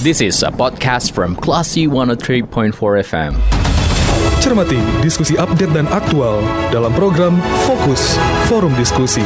This is a podcast from Classy 103.4 FM. Cermati diskusi update dan aktual dalam program Fokus Forum Diskusi.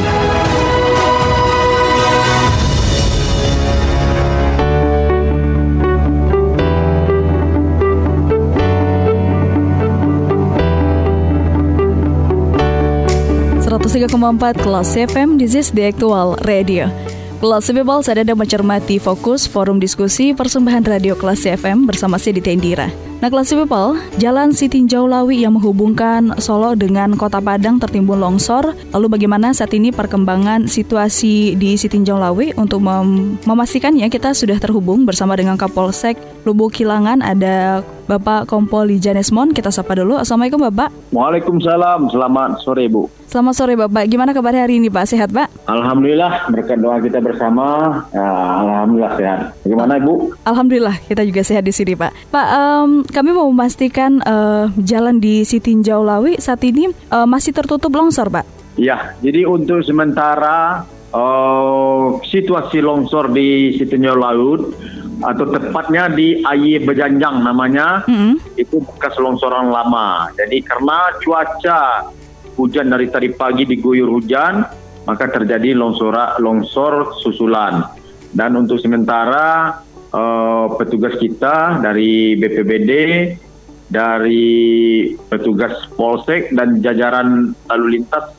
empat Kelas FM, this is the actual radio. Kelas People, saya ada mencermati fokus forum diskusi persembahan radio kelas FM bersama saya di Tendira. Nah, kelas people, Jalan Sitinjau Lawi yang menghubungkan Solo dengan Kota Padang tertimbun longsor. Lalu bagaimana saat ini perkembangan situasi di Sitinjau Lawi untuk mem memastikannya kita sudah terhubung bersama dengan Kapolsek Lubuk Kilangan ada Bapak Kompol Janesmon. Kita sapa dulu. Assalamualaikum Bapak. Waalaikumsalam. Selamat sore Bu. Selamat sore Bapak. Gimana kabar hari ini Pak? Sehat Pak? Alhamdulillah berkat doa kita bersama. Ya, Alhamdulillah sehat. Bagaimana Ibu? Alhamdulillah kita juga sehat di sini Pak. Pak, um, kami mau memastikan uh, jalan di Sitinjau Lawi saat ini uh, masih tertutup longsor, Pak. Ya, jadi untuk sementara uh, situasi longsor di Sitinjau Laut atau tepatnya di Ayi Bejanjang namanya, mm -hmm. itu bekas longsoran lama. Jadi karena cuaca hujan dari tadi pagi diguyur hujan, maka terjadi longsor longsor susulan. Dan untuk sementara uh, petugas kita dari BPBD, dari petugas Polsek dan jajaran lalu lintas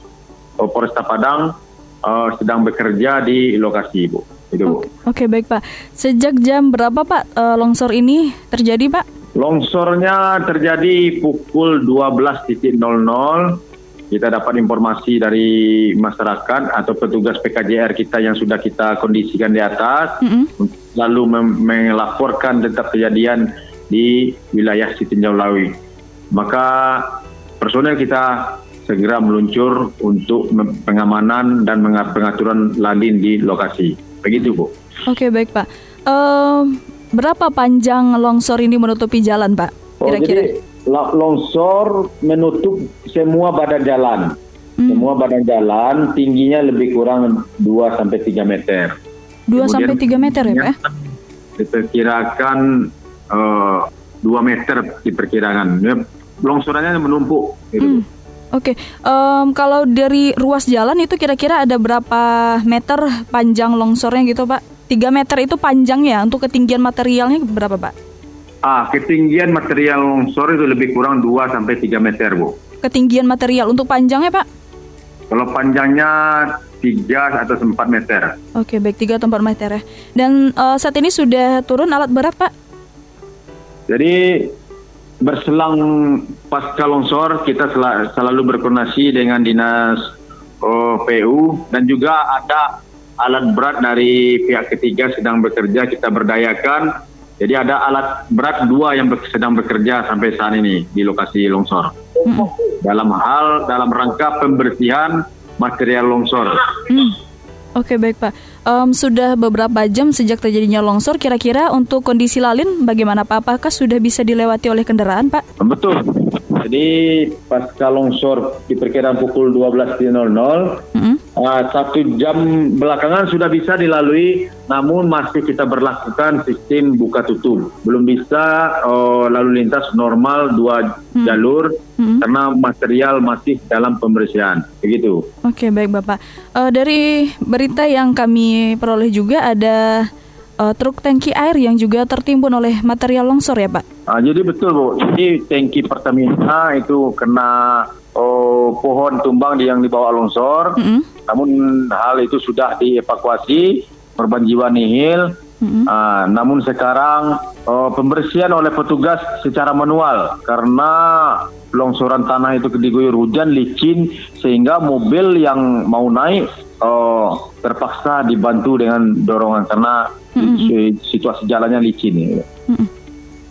uh, Polresta Padang uh, sedang bekerja di lokasi, Bu. Itu, Bu. Oke, okay, baik Pak. Sejak jam berapa Pak uh, longsor ini terjadi, Pak? Longsornya terjadi pukul 12.00 kita dapat informasi dari masyarakat atau petugas PKJR kita yang sudah kita kondisikan di atas, mm -hmm. Lalu melaporkan tentang kejadian di wilayah Sitinjau Lawi. Maka personel kita segera meluncur untuk pengamanan dan pengaturan lalin di lokasi. Begitu, Bu. Oke, baik, Pak. Uh, berapa panjang longsor ini menutupi jalan, Pak? Oh, Kira-kira? Oh, longsor menutup semua badan jalan. Hmm. Semua badan jalan tingginya lebih kurang 2 sampai 3 meter. 2 sampai 3 meter ya, Pak? Ya? Diperkirakan uh, eh, 2 meter diperkirakan. Ya, longsorannya menumpuk gitu. Hmm. Oke, okay. um, kalau dari ruas jalan itu kira-kira ada berapa meter panjang longsornya gitu, Pak? 3 meter itu panjangnya untuk ketinggian materialnya berapa, Pak? Ah, ketinggian material longsor itu lebih kurang 2 sampai 3 meter, Bu. Ketinggian material untuk panjangnya, Pak? Kalau panjangnya 3 atau 4 meter. Oke, baik 3 atau 4 meter ya. Dan uh, saat ini sudah turun alat berat, Pak? Jadi berselang pasca longsor kita sel selalu berkoordinasi dengan dinas oh, PU dan juga ada alat berat dari pihak ketiga sedang bekerja kita berdayakan jadi ada alat berat dua yang sedang bekerja sampai saat ini di lokasi longsor. Hmm. Dalam hal dalam rangka pembersihan material longsor. Hmm. Oke baik Pak. Um, sudah beberapa jam sejak terjadinya longsor. Kira-kira untuk kondisi lalin bagaimana Pak? Apakah sudah bisa dilewati oleh kendaraan Pak? Betul. Jadi pasca longsor diperkirakan pukul 12.00, mm-hmm. Uh, satu jam belakangan sudah bisa dilalui, namun masih kita berlakukan sistem buka tutup. Belum bisa uh, lalu lintas normal dua mm-hmm. jalur mm-hmm. karena material masih dalam pembersihan. Begitu. Oke, baik Bapak. Uh, dari berita yang kami peroleh juga ada uh, truk tangki air yang juga tertimbun oleh material longsor ya Pak? Uh, jadi betul Bu, jadi tangki Pertamina itu kena oh, pohon tumbang yang dibawa longsor, mm -hmm. Namun hal itu sudah dievakuasi, korban jiwa nihil. Mm -hmm. uh, namun sekarang uh, pembersihan oleh petugas secara manual karena longsoran tanah itu diguyur hujan licin sehingga mobil yang mau naik oh, terpaksa dibantu dengan dorongan karena mm-hmm. situasi jalannya licin. Ya. Mm-hmm.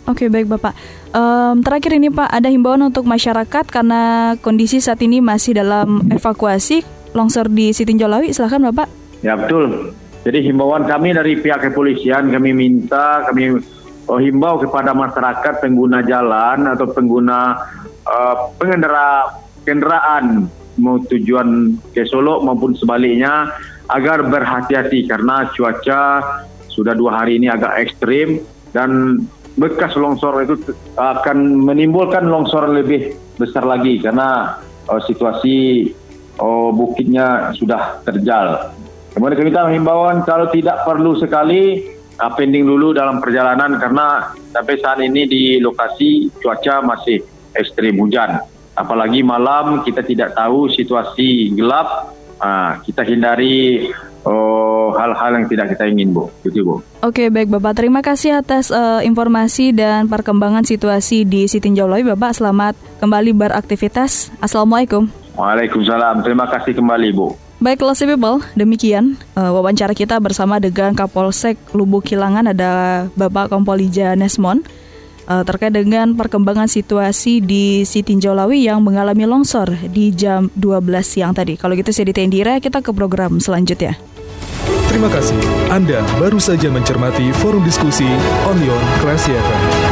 Oke okay, baik Bapak. Um, terakhir ini Pak ada himbauan untuk masyarakat karena kondisi saat ini masih dalam evakuasi longsor di Sitinjau Lawi. Silahkan Bapak. Ya betul. Jadi himbauan kami dari pihak kepolisian kami minta kami oh, himbau kepada masyarakat pengguna jalan atau pengguna uh, pengendara kendaraan mau tujuan ke Solo maupun sebaliknya agar berhati-hati karena cuaca sudah dua hari ini agak ekstrim dan bekas longsor itu akan menimbulkan longsor lebih besar lagi karena uh, situasi uh, bukitnya sudah terjal. Kemudian kita himbauan kalau tidak perlu sekali uh, pending dulu dalam perjalanan karena sampai saat ini di lokasi cuaca masih ekstrim hujan. Apalagi malam kita tidak tahu situasi gelap, uh, kita hindari oh, hal-hal yang tidak kita ingin, Bu. Gitu, Bu. Oke, baik Bapak. Terima kasih atas uh, informasi dan perkembangan situasi di Sitinjau Lawi, Bapak. Selamat kembali beraktivitas. Assalamualaikum. Waalaikumsalam. Terima kasih kembali, Bu. Baik, Classy People, demikian uh, wawancara kita bersama dengan Kapolsek Lubuk Kilangan ada Bapak Kompolija Nesmon uh, terkait dengan perkembangan situasi di Sitinjau Lawi yang mengalami longsor di jam 12 siang tadi. Kalau gitu saya Ditendira, kita ke program selanjutnya. Terima kasih. Anda baru saja mencermati forum diskusi Onion Classy FM.